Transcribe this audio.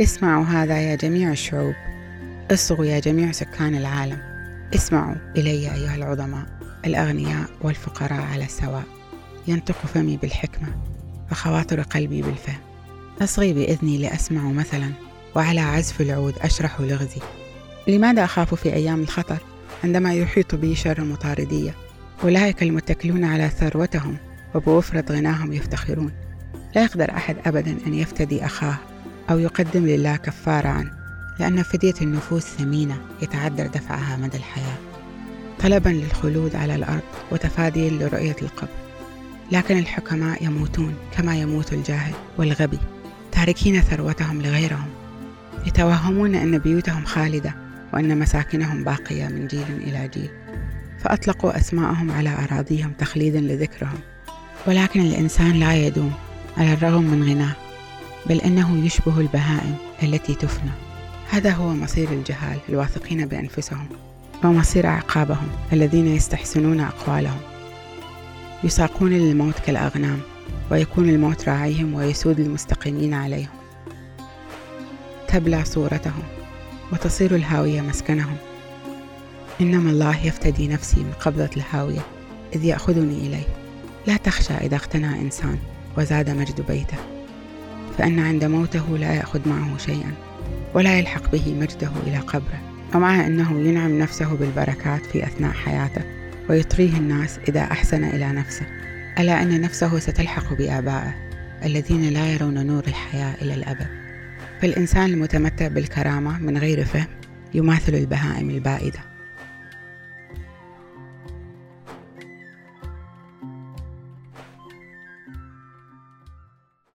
اسمعوا هذا يا جميع الشعوب. اصغوا يا جميع سكان العالم. اسمعوا إلي أيها العظماء الأغنياء والفقراء على السواء. ينطق فمي بالحكمة وخواطر قلبي بالفهم. أصغي بإذني لأسمع مثلا وعلى عزف العود أشرح لغزي. لماذا أخاف في أيام الخطر عندما يحيط بي شر مطاردية؟ أولئك المتكلون على ثروتهم وبوفرة غناهم يفتخرون. لا يقدر أحد أبدا أن يفتدي أخاه أو يقدم لله كفارة عنه لأن فدية النفوس ثمينة يتعذر دفعها مدى الحياة. طلبا للخلود على الأرض وتفاديا لرؤية القبر. لكن الحكماء يموتون كما يموت الجاهل والغبي تاركين ثروتهم لغيرهم يتوهمون أن بيوتهم خالدة وأن مساكنهم باقية من جيل إلى جيل. فأطلقوا أسماءهم على أراضيهم تخليدا لذكرهم. ولكن الإنسان لا يدوم على الرغم من غناه. بل إنه يشبه البهائم التي تفنى. هذا هو مصير الجهال الواثقين بأنفسهم ومصير عقابهم الذين يستحسنون أقوالهم. يساقون للموت كالأغنام ويكون الموت راعيهم ويسود المستقيمين عليهم. تبلى صورتهم وتصير الهاوية مسكنهم. إنما الله يفتدي نفسي من قبضة الهاوية إذ يأخذني إليه. لا تخشى إذا اغتنى إنسان وزاد مجد بيته. فإن عند موته لا يأخذ معه شيئا ولا يلحق به مجده إلى قبره. ومع أنه ينعم نفسه بالبركات في أثناء حياته ويطريه الناس إذا أحسن إلى نفسه. ألا أن نفسه ستلحق بآبائه الذين لا يرون نور الحياة إلى الأبد. فالإنسان المتمتع بالكرامة من غير فهم يماثل البهائم البائدة.